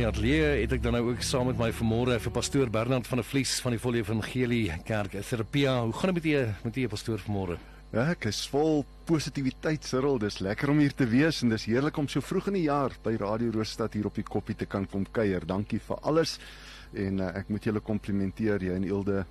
Die ateljee het ek dan nou ook saam met my vanmôre vir pastoor Bernard van der Vlies van die Volle Evangelie Kerk Therapia. Hoe gaan dit met u met u pastoor vanmôre? Ja, ek is vol positiwiteit, Cyril. Dis lekker om hier te wees en dis heerlik om so vroeg in die jaar by Radio Roosstad hier op die koppie te kan kom kuier. Dankie vir alles. En uh, ek moet julle komplimenteer, jy en Ilde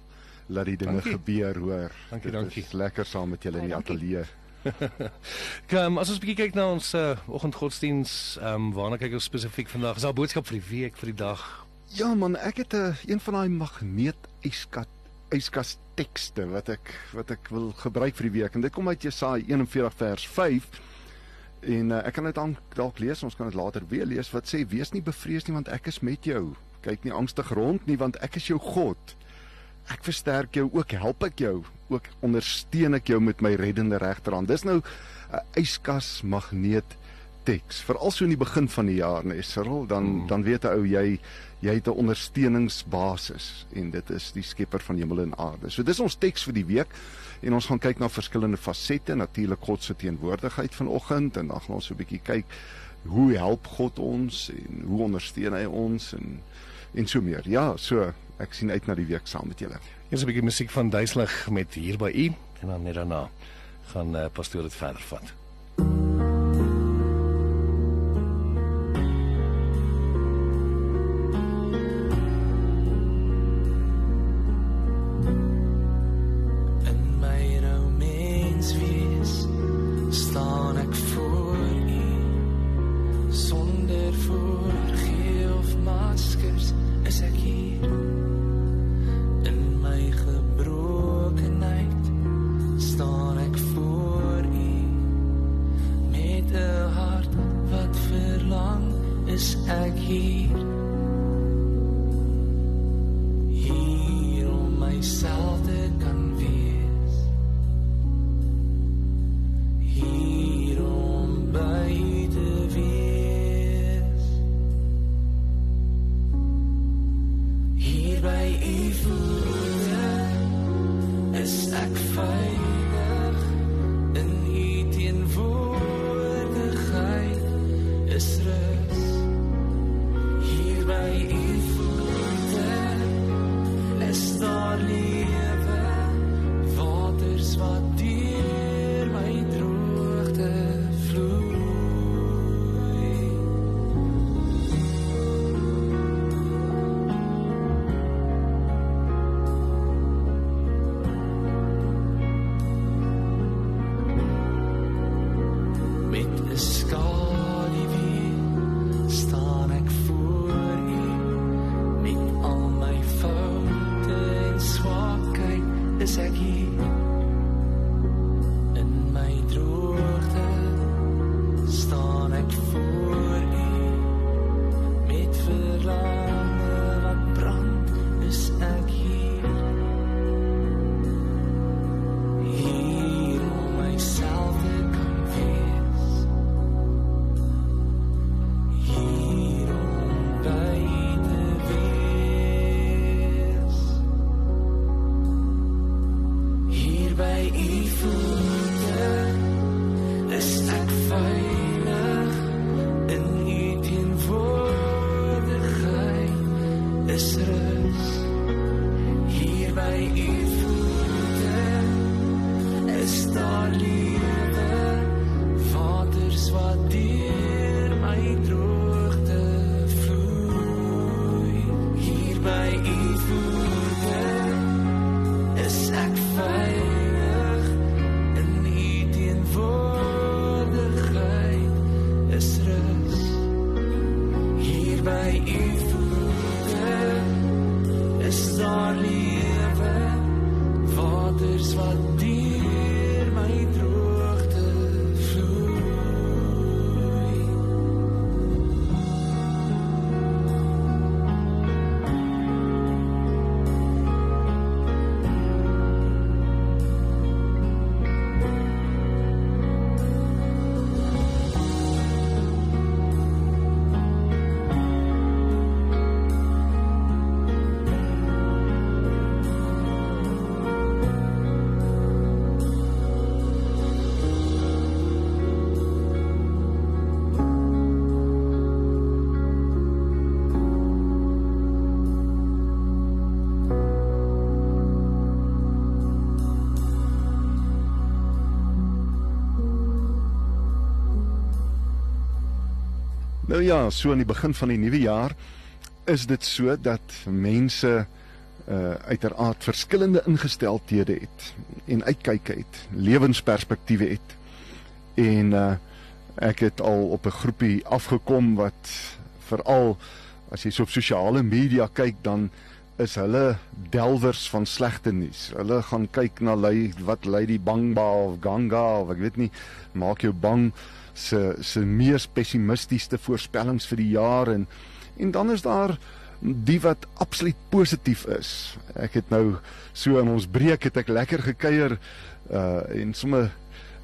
laat die dinge Dankie. gebeur, hoor. Dankie, Dit dankie. is lekker saam met julle in die Ja, dankie. ateljee. Kom, as ons bietjie kyk na ons uh, oggendgodsdiens, ehm um, waarna kyk ons spesifiek vandag? Is daar 'n boodskap vir die week, vir die dag? Ja man, ek het 'n uh, een van daai magneet yskat yskas tekste wat ek wat ek wil gebruik vir die week en dit kom uit Jesaja 41 vers 5 en uh, ek kan dit dan dalk lees, ons kan dit later weer lees wat sê wees nie bevrees nie want ek is met jou. Kyk nie angstig rond nie want ek is jou God. Ek versterk jou ook, help ek jou, ook ondersteun ek jou met my reddende regterhand. Dis nou 'n yskas magneet teks. Veral so in die begin van die jaar, nee, Cyril, dan mm. dan weet 'n ou jy jy het 'n ondersteuningsbasis en dit is die Skepper van hemel en aarde. So dis ons teks vir die week en ons gaan kyk na verskillende fasette, natuurlik God se teenwoordigheid vanoggend en dan gaan ons so 'n bietjie kyk hoe help God ons en hoe ondersteun hy ons en en so meer. Ja, so ek sien uit na die week saam met julle. Hier is 'n bietjie musiek van Duislig met hier by u en dan net daarna gaan uh, pastoor dit verder vat. Ek Nou ja, so aan die begin van die nuwe jaar is dit so dat mense uh uiteraard verskillende ingesteldhede het en uitkyke het, lewensperspektiewe het. En uh ek het al op 'n groepie afgekom wat veral as jy so op sosiale media kyk dan is hulle delwers van slegte nuus. Hulle gaan kyk na lei wat lei die Bangba of Ganga of ek weet nie, maak jou bang se se mees pessimistiese voorspellings vir die jaar en en dan is daar die wat absoluut positief is. Ek het nou so in ons breek het ek lekker gekuier uh en sommer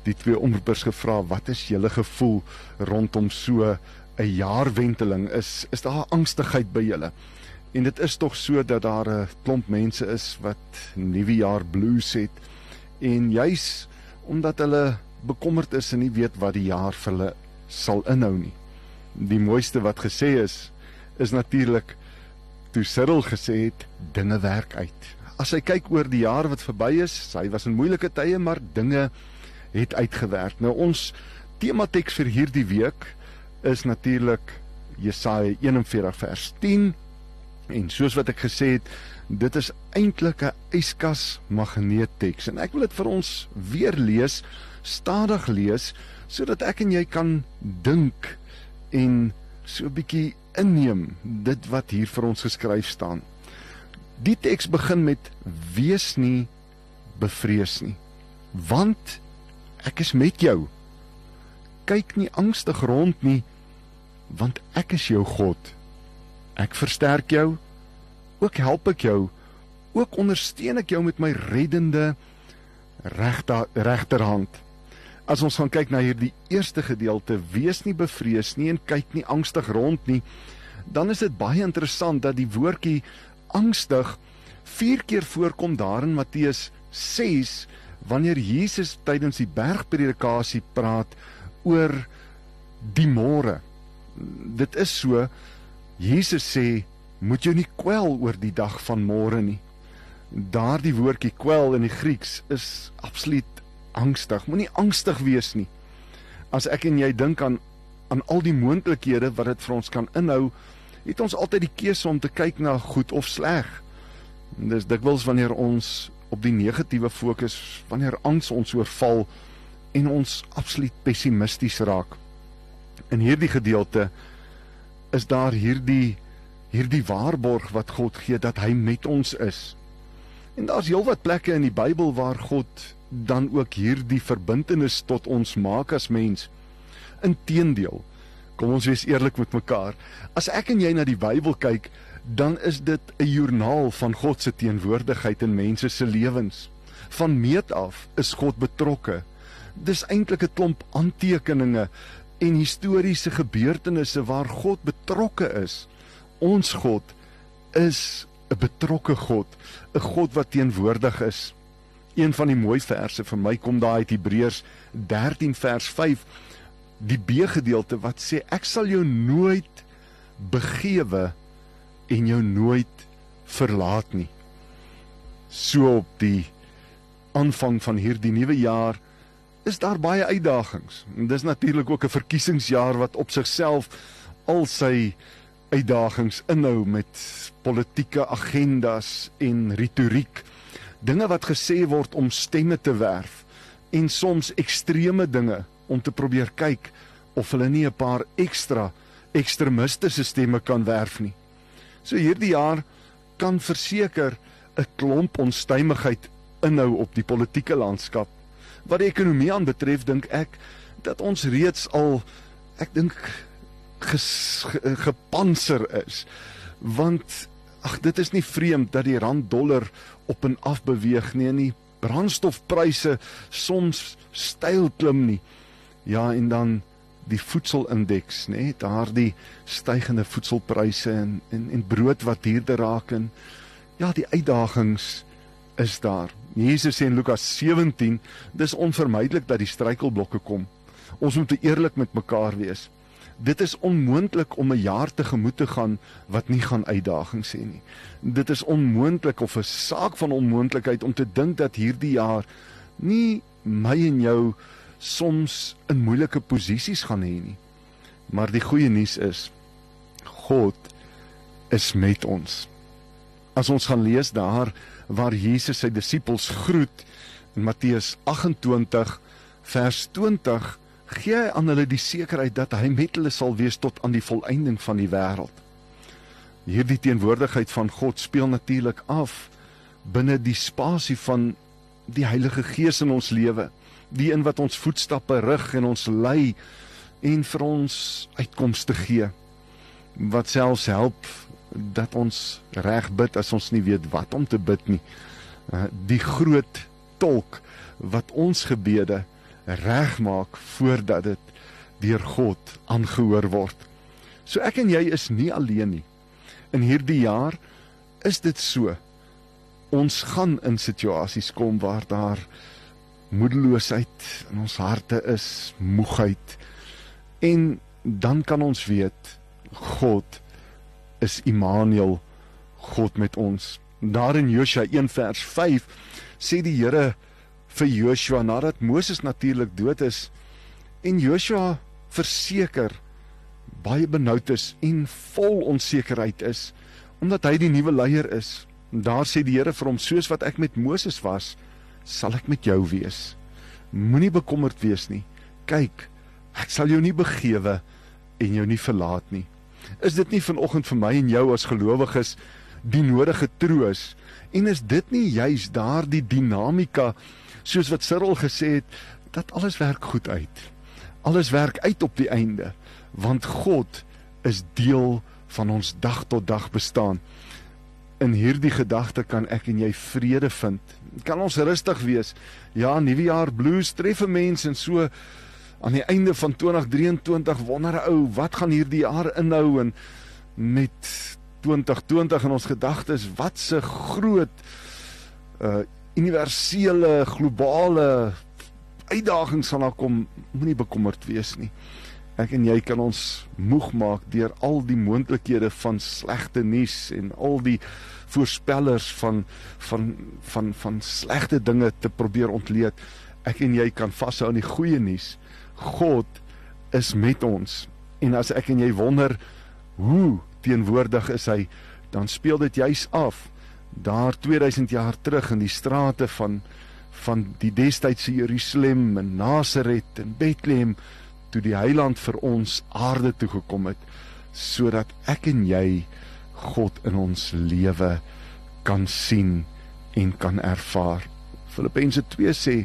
die twee omroepers gevra wat is julle gevoel rondom so 'n jaarwenteling is is daar angstigheid by julle en dit is tog so dat daar 'n klomp mense is wat nuwe jaar blues het en juis omdat hulle bekommerd is en nie weet wat die jaar vir hulle sal inhou nie die mooiste wat gesê is is natuurlik toe Cyril gesê het dinge werk uit as hy kyk oor die jaar wat verby is hy was in moeilike tye maar dinge het uitgewerk. Nou ons tema teks vir hierdie week is natuurlik Jesaja 41 vers 10 en soos wat ek gesê het, dit is eintlik 'n yskas magneetteks en ek wil dit vir ons weer lees, stadig lees sodat ek en jy kan dink en so 'n bietjie inneem dit wat hier vir ons geskryf staan. Die teks begin met wees nie bevrees nie want Ek is met jou. Kyk nie angstig rond nie, want ek is jou God. Ek versterk jou, ook help ek jou, ook ondersteun ek jou met my reddende regterhand. As ons gaan kyk na hierdie eerste gedeelte, wees nie bevrees nie en kyk nie angstig rond nie, dan is dit baie interessant dat die woordjie angstig vier keer voorkom daar in Matteus 6 wanneer Jesus tydens die bergpredikasie praat oor die môre. Dit is so Jesus sê moet jy nie kwel oor die dag van môre nie. Daardie woordjie kwel in die Grieks is absoluut angstig. Moenie angstig wees nie. As ek en jy dink aan aan al die moontlikhede wat dit vir ons kan inhou, het ons altyd die keuse om te kyk na goed of sleg. Dis dikwels wanneer ons op die negatiewe fokus wanneer angs ons oorval en ons absoluut pessimisties raak. In hierdie gedeelte is daar hierdie hierdie waarborg wat God gee dat hy met ons is. En daar's heelwat plekke in die Bybel waar God dan ook hierdie verbintenis tot ons maak as mens. Inteendeel, kom ons wees eerlik met mekaar. As ek en jy na die Bybel kyk, dan is dit 'n joernaal van God se teenwoordigheid in mense se lewens. Van meet af is God betrokke. Dis eintlik 'n klomp aantekeninge en historiese gebeurtenisse waar God betrokke is. Ons God is 'n betrokke God, 'n God wat teenwoordig is. Een van die mooi verse vir my kom daar uit Hebreërs 13 vers 5 die B-gedeelte wat sê ek sal jou nooit begewe en jou nooit verlaat nie. So op die aanvang van hierdie nuwe jaar is daar baie uitdagings. En dis natuurlik ook 'n verkiesingsjaar wat op sigself al sy uitdagings inhou met politieke agendas en retoriek. Dinge wat gesê word om stemme te werf en soms ekstreme dinge om te probeer kyk of hulle nie 'n paar ekstra ekstremistiese stemme kan werf nie. So hierdie jaar kan verseker 'n klomp onstuimigheid inhou op die politieke landskap. Wat die ekonomie aanbetref, dink ek dat ons reeds al ek dink gepanser is. Want ag dit is nie vreemd dat die rand dollar op en af beweeg nie en die brandstofpryse soms styl klim nie. Ja, en dan die voedselindeks, nê, nee, daardie stygende voedselpryse en en en brood wat duurder raak en ja, die uitdagings is daar. Jesus sê in Lukas 17, dis onvermydelik dat die struikelblokke kom. Ons moet eerlik met mekaar wees. Dit is onmoontlik om 'n jaar te gemoed te gaan wat nie gaan uitdagings hê nie. Dit is onmoontlik of 'n saak van onmoontlikheid om te dink dat hierdie jaar nie my en jou soms in moeilike posisies gaan hê nie. Maar die goeie nuus is God is met ons. As ons gaan lees daar waar Jesus sy disippels groet in Matteus 28 vers 20 gee hy aan hulle die sekerheid dat hy met hulle sal wees tot aan die volëinding van die wêreld. Hierdie teenwoordigheid van God speel natuurlik af binne die spasie van die Heilige Gees in ons lewe, die een wat ons voetstappe rig en ons lei en vir ons uitkomste gee wat selfs help dat ons reg bid as ons nie weet wat om te bid nie. Uh, die groot tolk wat ons gebede regmaak voordat dit deur God aangehoor word. So ek en jy is nie alleen nie. In hierdie jaar is dit so. Ons gaan in situasies kom waar daar moedeloosheid in ons harte is, moegheid. En dan kan ons weet God is Immanuel, God met ons. Daar in Josua 1 vers 5 sê die Here vir Joshua nadat Moses natuurlik dood is en Joshua verseker baie benoud is en vol onsekerheid is omdat hy die nuwe leier is. Daar sê die Here vir hom soos wat ek met Moses was, sal ek met jou wees. Moenie bekommerd wees nie. Kyk, ek sal jou nie begewe en jou nie verlaat nie. Is dit nie vanoggend vir my en jou as gelowiges die nodige troos en is dit nie juis daardie dinamika soos wat Cyril gesê het dat alles werk goed uit. Alles werk uit op die einde want God is deel van ons dag tot dag bestaan. In hierdie gedagte kan ek en jy vrede vind. Kan ons rustig wees. Ja, nuwe jaar blues tref 'n mens en so aan die einde van 2023 wonder ou wat gaan hierdie jaar inhou? En met 2020 in ons gedagtes wat se groot uh universele globale uitdagings sal daar kom? Moenie bekommerd wees nie. Ek en jy kan ons moeg maak deur al die moontlikhede van slegte nuus en al die voorspellers van van van van slegte dinge te probeer ontleed ek en jy kan vashou aan die goeie nuus God is met ons. En as ek en jy wonder hoe teenwoordig is hy, dan speel dit juis af daar 2000 jaar terug in die strate van van die destydse Jerusalem en Nasaret en Bethlehem toe die heiland vir ons aarde toe gekom het sodat ek en jy God in ons lewe kan sien en kan ervaar. Filippense 2 sê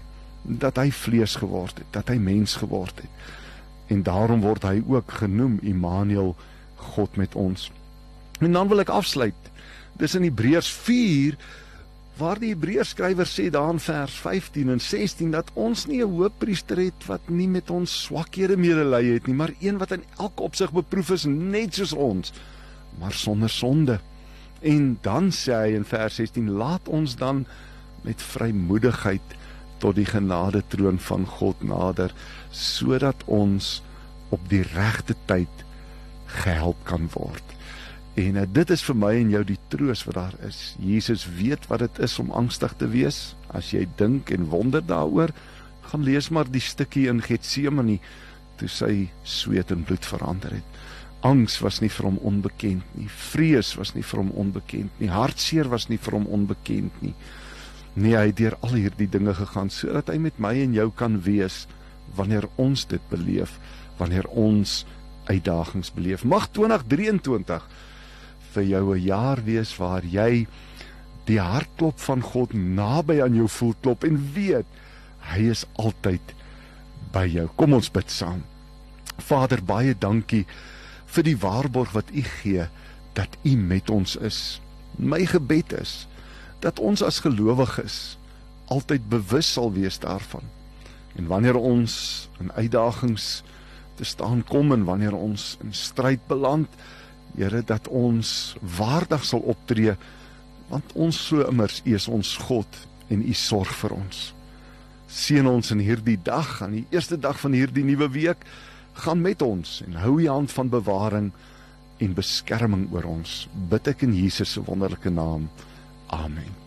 dat hy vlees geword het, dat hy mens geword het. En daarom word hy ook genoem Immanuel, God met ons. En dan wil ek afsluit. Dis in Hebreërs 4 waar die Hebreërs skrywer sê daar in vers 15 en 16 dat ons nie 'n hoëpriester het wat nie met ons swakhede medelee het nie, maar een wat in elke opsig beproef is net soos ons, maar sonder sonde. En dan sê hy in vers 16: Laat ons dan met vrymoedigheid tot die genade troon van God nader sodat ons op die regte tyd gehelp kan word. En uh, dit is vir my en jou die troos wat daar is. Jesus weet wat dit is om angstig te wees. As jy dink en wonder daaroor, gaan lees maar die stukkie in Getsemane toe sy sweet in bloed verander het. Angs was nie vir hom onbekend nie. Vrees was nie vir hom onbekend nie. Hartseer was nie vir hom onbekend nie. Nee, hy het deur al hierdie dinge gegaan sodat hy met my en jou kan wees wanneer ons dit beleef, wanneer ons uitdagings beleef. Mag 2023 vir jou 'n jaar wees waar jy die hartklop van God naby aan jou voel klop en weet hy is altyd by jou. Kom ons bid saam. Vader, baie dankie vir die waarborg wat U gee dat U met ons is. My gebed is dat ons as gelowiges altyd bewus sal wees daarvan. En wanneer ons in uitdagings te staan kom en wanneer ons in stryd beland, Here dat ons waardig sal optree want ons so immers U is ons God en U sorg vir ons. Seën ons in hierdie dag, aan die eerste dag van hierdie nuwe week, gaan met ons en hou U hand van bewaring en beskerming oor ons. Bid ek in Jesus se wonderlike naam. Amen.